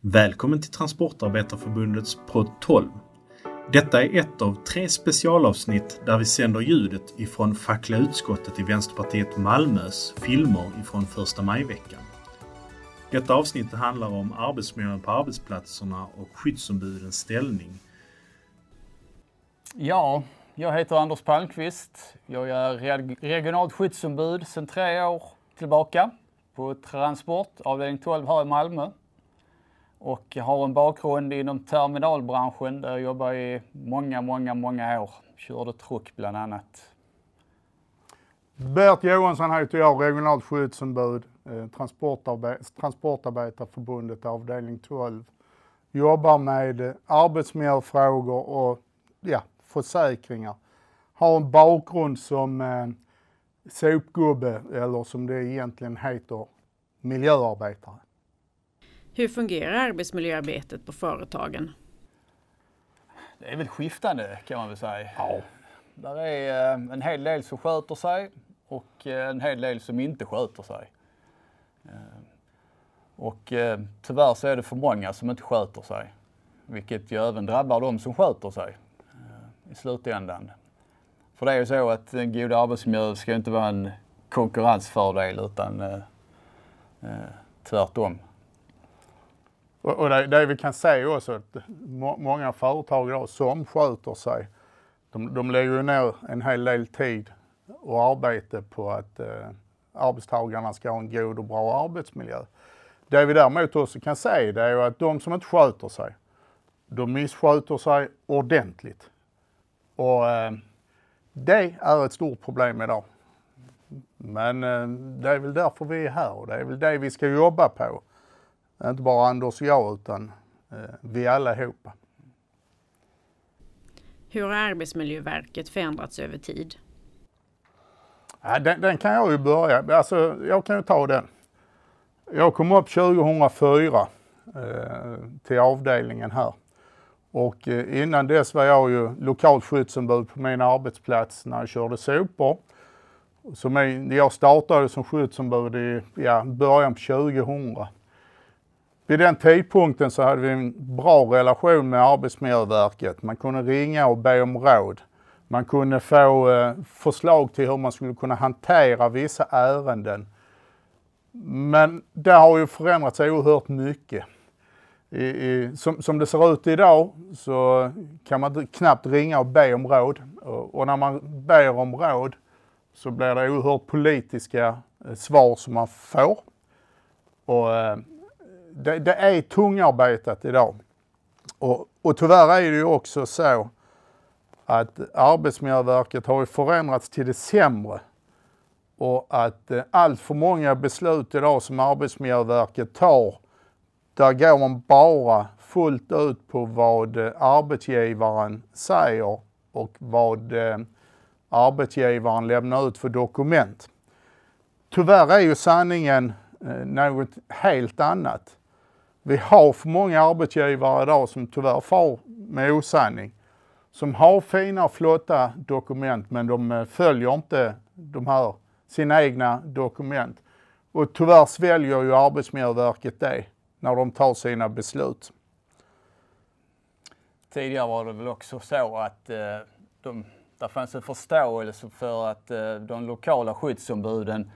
Välkommen till Transportarbetarförbundets podd 12. Detta är ett av tre specialavsnitt där vi sänder ljudet ifrån fackliga utskottet i Vänsterpartiet Malmös filmer ifrån första majveckan. Detta avsnitt handlar om arbetsmiljön på arbetsplatserna och skyddsombudens ställning. Ja, jag heter Anders Palmqvist. Jag är regionalt skyddsombud sedan tre år tillbaka på Transport, avdelning 12 här i Malmö. Och har en bakgrund inom terminalbranschen där jag jobbar i många, många, många år. Körde truck bland annat. Bert Johansson heter jag, regionalt skyddsombud, eh, Transportarbetarförbundet avdelning 12. Jobbar med arbetsmiljöfrågor och ja, försäkringar. Har en bakgrund som eh, sopgubbe, eller som det egentligen heter, miljöarbetare. Hur fungerar arbetsmiljöarbetet på företagen? Det är väl skiftande kan man väl säga. Ja. Där är eh, en hel del som sköter sig och eh, en hel del som inte sköter sig. Eh, och tyvärr så är det för många som inte sköter sig. Vilket ju även drabbar de som sköter sig i slutändan. För det är ju så att en god arbetsmiljö ska inte vara en konkurrensfördel utan eh, tvärtom. Och det, det vi kan se också att må, många företag idag som sköter sig, de, de lägger ju ner en hel del tid och arbete på att eh, arbetstagarna ska ha en god och bra arbetsmiljö. Det vi däremot också kan se, det är ju att de som inte sköter sig, de missköter sig ordentligt. Och eh, det är ett stort problem idag. Men eh, det är väl därför vi är här och det är väl det vi ska jobba på. Inte bara Anders och jag utan eh, vi allihopa. Hur har Arbetsmiljöverket förändrats över tid? Ja, den, den, kan jag ju börja, alltså jag kan ju ta den. Jag kom upp 2004 eh, till avdelningen här. Och eh, innan dess var jag ju lokalskyddsombud på min arbetsplats när jag körde sopor. Så min, jag startade som skyddsombud i ja, början på 2000. Vid den tidpunkten så hade vi en bra relation med Arbetsmiljöverket. Man kunde ringa och be om råd. Man kunde få eh, förslag till hur man skulle kunna hantera vissa ärenden. Men det har ju förändrats oerhört mycket. I, i, som, som, det ser ut idag så kan man knappt ringa och be om råd. Och, och när man ber om råd så blir det oerhört politiska eh, svar som man får. Och, eh, det, det är tungarbetat idag. Och, och tyvärr är det ju också så att Arbetsmiljöverket har förändrats till det sämre och att eh, allt för många beslut idag som Arbetsmiljöverket tar, där går man bara fullt ut på vad eh, arbetsgivaren säger och vad eh, arbetsgivaren lämnar ut för dokument. Tyvärr är ju sanningen eh, något helt annat. Vi har för många arbetsgivare idag som tyvärr far med osanning. Som har fina och flotta dokument men de eh, följer inte de här, sina egna dokument. Och tyvärr sväljer ju Arbetsmiljöverket det när de tar sina beslut. Tidigare var det väl också så att eh, de, där fanns en förståelse för att eh, de lokala skyddsombuden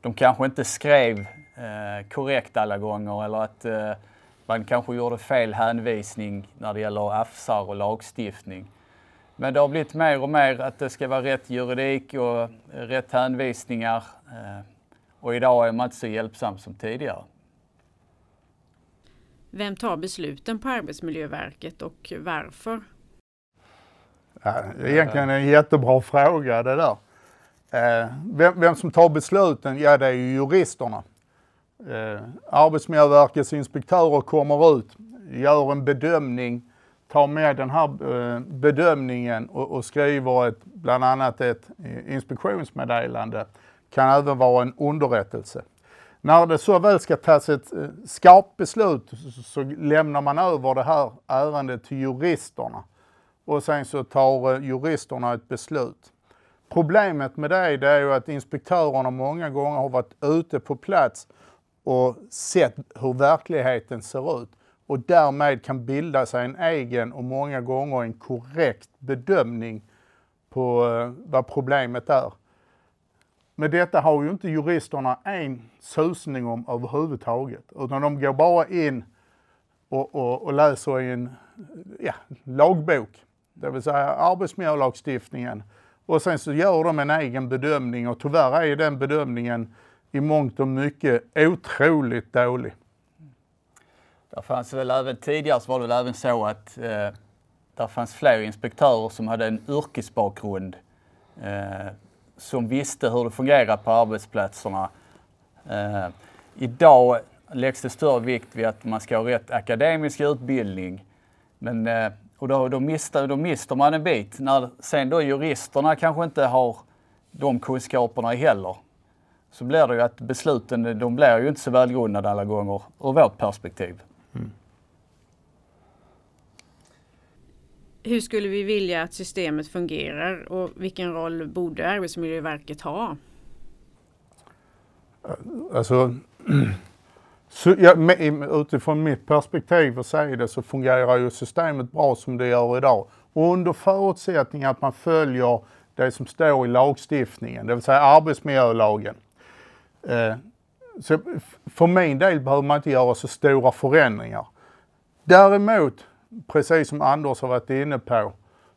de kanske inte skrev eh, korrekt alla gånger eller att eh, man kanske gjorde fel hänvisning när det gäller AFSar och lagstiftning. Men det har blivit mer och mer att det ska vara rätt juridik och rätt hänvisningar. Eh, och idag är man inte så hjälpsam som tidigare. Vem tar besluten på Arbetsmiljöverket och varför? Ja, det är egentligen en jättebra fråga det där. Eh, vem, vem som tar besluten? Ja, det är ju juristerna. Eh, Arbetsmiljöverkets inspektörer kommer ut, gör en bedömning, tar med den här eh, bedömningen och, och skriver ett, bland annat ett inspektionsmeddelande. Kan även vara en underrättelse. När det så väl ska tas ett eh, skarpt beslut så, så lämnar man över det här ärendet till juristerna och sen så tar eh, juristerna ett beslut. Problemet med det, det är ju att inspektörerna många gånger har varit ute på plats och sett hur verkligheten ser ut. och därmed kan bilda sig en egen och många gånger en korrekt bedömning på eh, vad problemet är. Men detta har ju inte juristerna en susning om överhuvudtaget, utan de går bara in och, och, och läser i en ja, lagbok, det vill säga arbetsmiljölagstiftningen. Och sen så gör de en egen bedömning och tyvärr är den bedömningen i mångt och mycket otroligt dålig. Det fanns väl även tidigare så var det väl även så att eh, där fanns fler inspektörer som hade en yrkesbakgrund eh, som visste hur det fungerar på arbetsplatserna. Eh, idag läggs det större vikt vid att man ska ha rätt akademisk utbildning. Men, eh, och då, då, mister, då mister man en bit. När sen då juristerna kanske inte har de kunskaperna heller så blir det ju att besluten de blir ju inte så välgrundade alla gånger ur vårt perspektiv. Mm. Hur skulle vi vilja att systemet fungerar och vilken roll borde Arbetsmiljöverket ha? Alltså, så, ja, utifrån mitt perspektiv att säga det så fungerar ju systemet bra som det gör idag. Och under förutsättning att man följer det som står i lagstiftningen, det vill säga arbetsmiljölagen. Eh, så för min del behöver man inte göra så stora förändringar. Däremot, precis som Anders har varit inne på,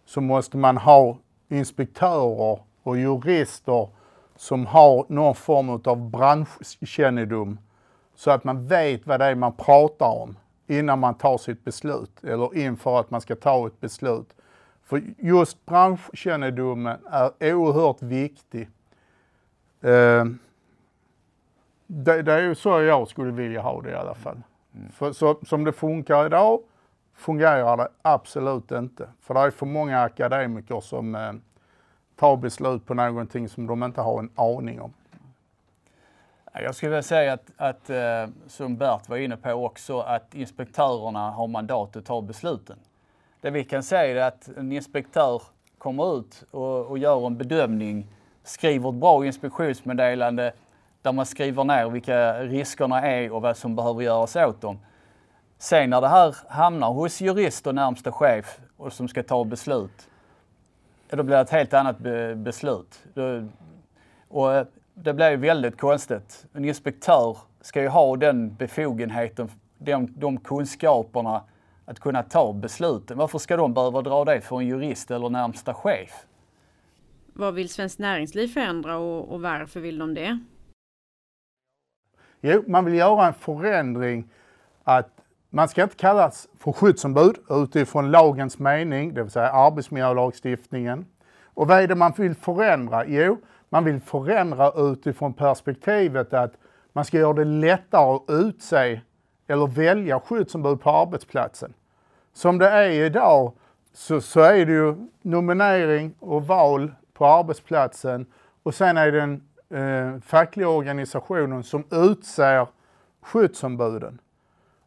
så måste man ha inspektörer och jurister som har någon form av branschkännedom så att man vet vad det är man pratar om innan man tar sitt beslut eller inför att man ska ta ett beslut. För just branschkännedomen är oerhört viktig. Eh, det, det, är ju så jag skulle vilja ha det i alla fall. Mm. För så, som det funkar idag fungerar det absolut inte. För det är för många akademiker som eh, tar beslut på någonting som de inte har en aning om. Jag skulle vilja säga att, att eh, som Bert var inne på också, att inspektörerna har mandat att ta besluten. Det vi kan säga är att en inspektör kommer ut och, och gör en bedömning, skriver ett bra inspektionsmeddelande där man skriver ner vilka riskerna är och vad som behöver göras åt dem. Sen när det här hamnar hos jurist och närmsta chef och som ska ta beslut, då blir det ett helt annat be beslut. Och eh, det blir ju väldigt konstigt. En inspektör ska ju ha den befogenheten, de, de kunskaperna att kunna ta besluten. Varför ska de behöva dra det för en jurist eller närmsta chef? Vad vill Svenskt Näringsliv förändra och, och varför vill de det? Jo, man vill göra en förändring att man ska inte kallas för skyddsombud utifrån lagens mening, det vill säga arbetsmiljölagstiftningen. Och vad är det man vill förändra? Jo, man vill förändra utifrån perspektivet att man ska göra det lättare att utse eller välja skyddsombud på arbetsplatsen. Som det är idag så, så är det ju nominering och val på arbetsplatsen och sen är det en eh, fackliga organisationen som utser skyddsombuden.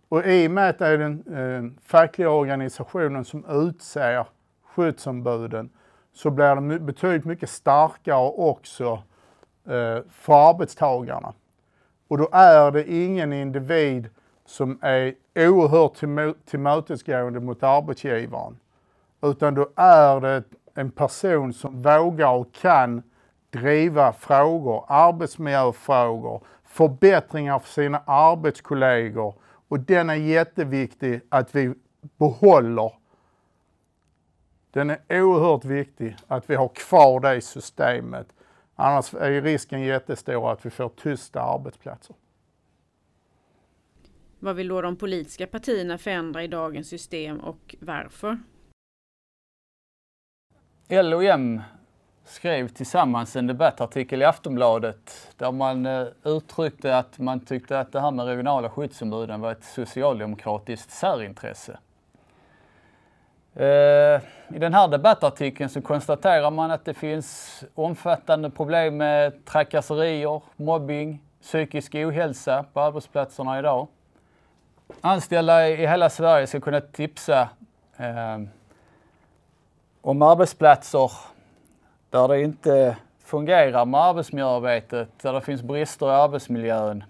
Och i och med att det är den eh, fackliga organisationen som utser skyddsombuden så blir det betydligt mycket starkare också eh, för arbetstagarna. Och då är det ingen individ som är oerhört tillmötesgående mot arbetsgivaren. Utan då är det en person som vågar och kan driva frågor, arbetsmiljöfrågor, förbättringar för sina arbetskollegor och den är jätteviktig att vi behåller. Den är oerhört viktig att vi har kvar det systemet. Annars är risken jättestor att vi får tysta arbetsplatser. Vad vill då de politiska partierna förändra i dagens system och varför? LOM skrev tillsammans en debattartikel i Aftonbladet där man eh, uttryckte att man tyckte att det här med regionala skyddsombuden var ett socialdemokratiskt särintresse. Eh, I den här debattartikeln så konstaterar man att det finns omfattande problem med trakasserier, mobbing, psykisk ohälsa på arbetsplatserna idag. Anställda i hela Sverige ska kunna tipsa eh, om arbetsplatser där det inte fungerar med arbetsmiljöarbetet, där det finns brister i arbetsmiljön.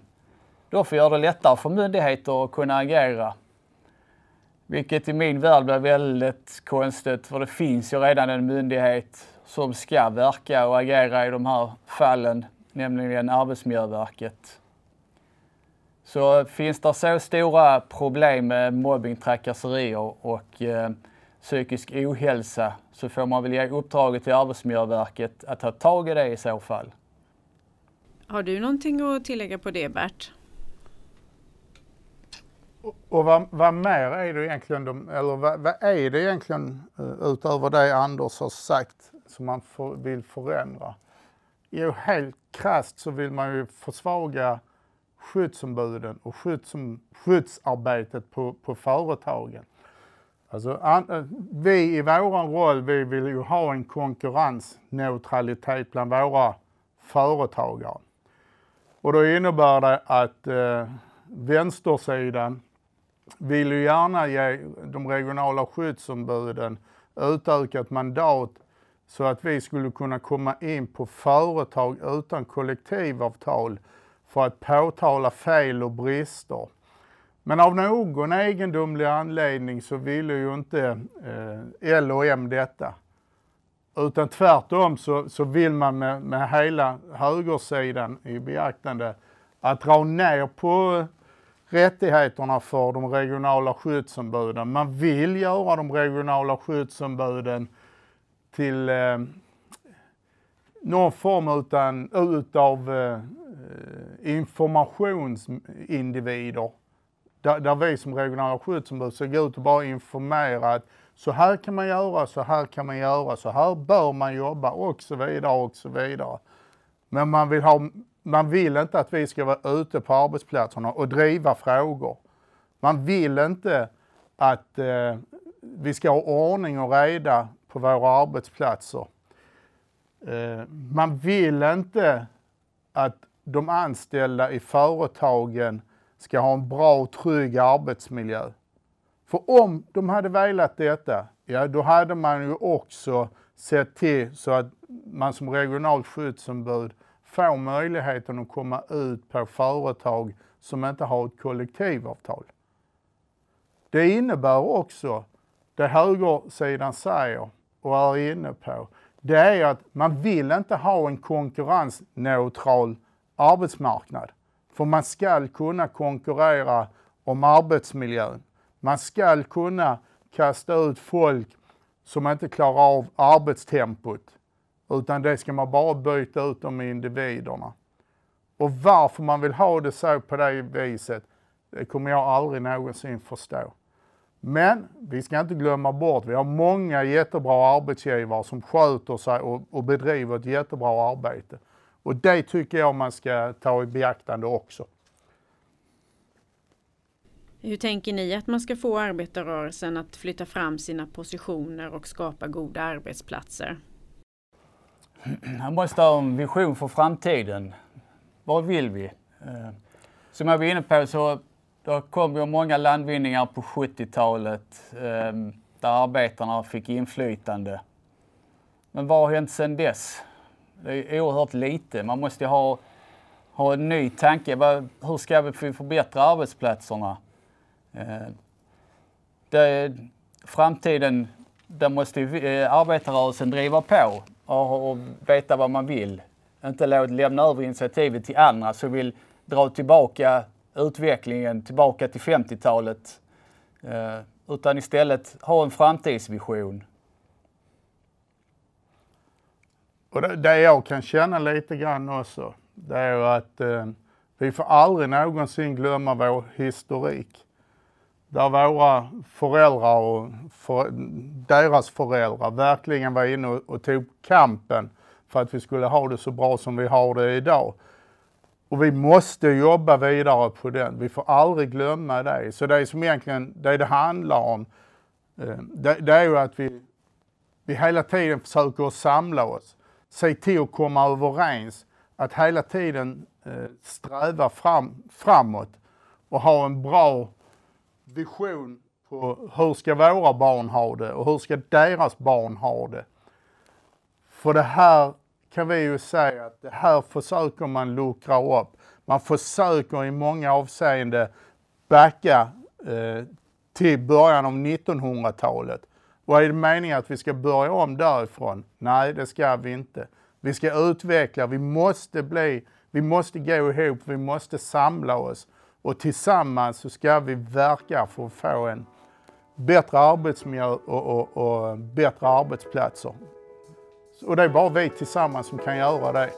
Då får göra det lättare för myndigheter att kunna agera. Vilket i min värld blir väldigt konstigt för det finns ju redan en myndighet som ska verka och agera i de här fallen, nämligen Arbetsmiljöverket. Så finns det så stora problem med mobbing, trakasserier och eh, psykisk ohälsa så får man väl ge uppdraget till Arbetsmiljöverket att ta tag i det i så fall. Har du någonting att tillägga på det Bert? Och vad, vad mer är det egentligen, de, eller vad, vad, är det egentligen uh, utöver det Anders har sagt som man för, vill förändra? Jo, helt krasst så vill man ju försvaga skyddsombuden och skyddsarbetet på, på företagen. Alltså, an, eh, vi i vår roll, vi vill ju ha en konkurrensneutralitet bland våra företagare. Och då innebär det att eh, vänstersidan vill ju gärna ge de regionala skyddsombuden utökat mandat så att vi skulle kunna komma in på företag utan kollektivavtal för att påtala fel och brister. Men av någon egendomlig anledning så ville ju inte eh, L och M detta. Utan tvärtom så, så vill man med, med hela högersidan i beaktande att dra ner på rättigheterna för de regionala skyddsombuden. Man vill göra de regionala skyddsombuden till eh, någon form utan, utav eh, eh informationsindivider. Där, där vi som regionala skyddsombud ska gå ut och bara informera att så här kan man göra, så här kan man göra, så här bör man jobba och så vidare och så vidare. Men man vill ha man vill inte att vi ska vara ute på arbetsplatserna och driva frågor. Man vill inte att eh, vi ska ha ordning och reda på våra arbetsplatser. Eh, man vill inte att de anställda i företagen ska ha en bra och trygg arbetsmiljö. För om de hade velat detta, ja då hade man ju också sett till så att man som regionalt skyddsombud får möjligheten att komma ut på företag som inte har ett kollektivavtal. Det innebär också, det högersidan säger och är inne på, det är att man vill inte ha en konkurrensneutral arbetsmarknad. För man ska kunna konkurrera om arbetsmiljön. Man ska kunna kasta ut folk som inte klarar av arbetstempot. Utan det ska man bara byta ut de individerna. Och varför man vill ha det så på det viset, det kommer jag aldrig någonsin förstå. Men vi ska inte glömma bort, vi har många jättebra arbetsgivare som sköter sig och, och bedriver ett jättebra arbete. Och det tycker jag man ska ta i beaktande också. Hur tänker ni att man ska få arbetarrörelsen att flytta fram sina positioner och skapa goda arbetsplatser? Han måste ha en vision för framtiden. Vad vill vi? Eh, som jag var inne på så det kom ju många landvinningar på 70-talet eh, där arbetarna fick inflytande. Men vad har hänt sedan dess? Det är oerhört lite. Man måste ha, ha en ny tanke. Hur ska vi förbättra arbetsplatserna? Eh, det, framtiden, där måste ju eh, arbetarrörelsen driva på och, och veta vad man vill. Inte lämna över initiativet till andra som vill dra tillbaka utvecklingen tillbaka till 50-talet. Eh, utan istället ha en framtidsvision. Och det, det jag kan känna lite grann också, det är att eh, vi får aldrig någonsin glömma vår historik där våra föräldrar och för, deras föräldrar verkligen var inne och, och tog kampen för att vi skulle ha det så bra som vi har det idag. Och vi måste jobba vidare på den. Vi får aldrig glömma det. Så det som egentligen det, det handlar om, eh, det, det, är ju att vi, vi hela tiden försöker samla oss. Se till att komma överens. Att hela tiden eh, sträva fram, framåt och ha en bra vision på hur ska våra barn ha det och hur ska deras barn ha det. För det här kan vi ju säga att det här försöker man luckra upp. Man försöker i många avseenden backa eh, till början av 1900-talet. Och är det meningen att vi ska börja om därifrån? Nej, det ska vi inte. Vi ska utveckla, vi måste bli, vi måste gå ihop, vi måste samla oss och tillsammans så ska vi verka för att få en bättre arbetsmiljö och, och, och bättre arbetsplatser. Och det är bara vi tillsammans som kan göra det.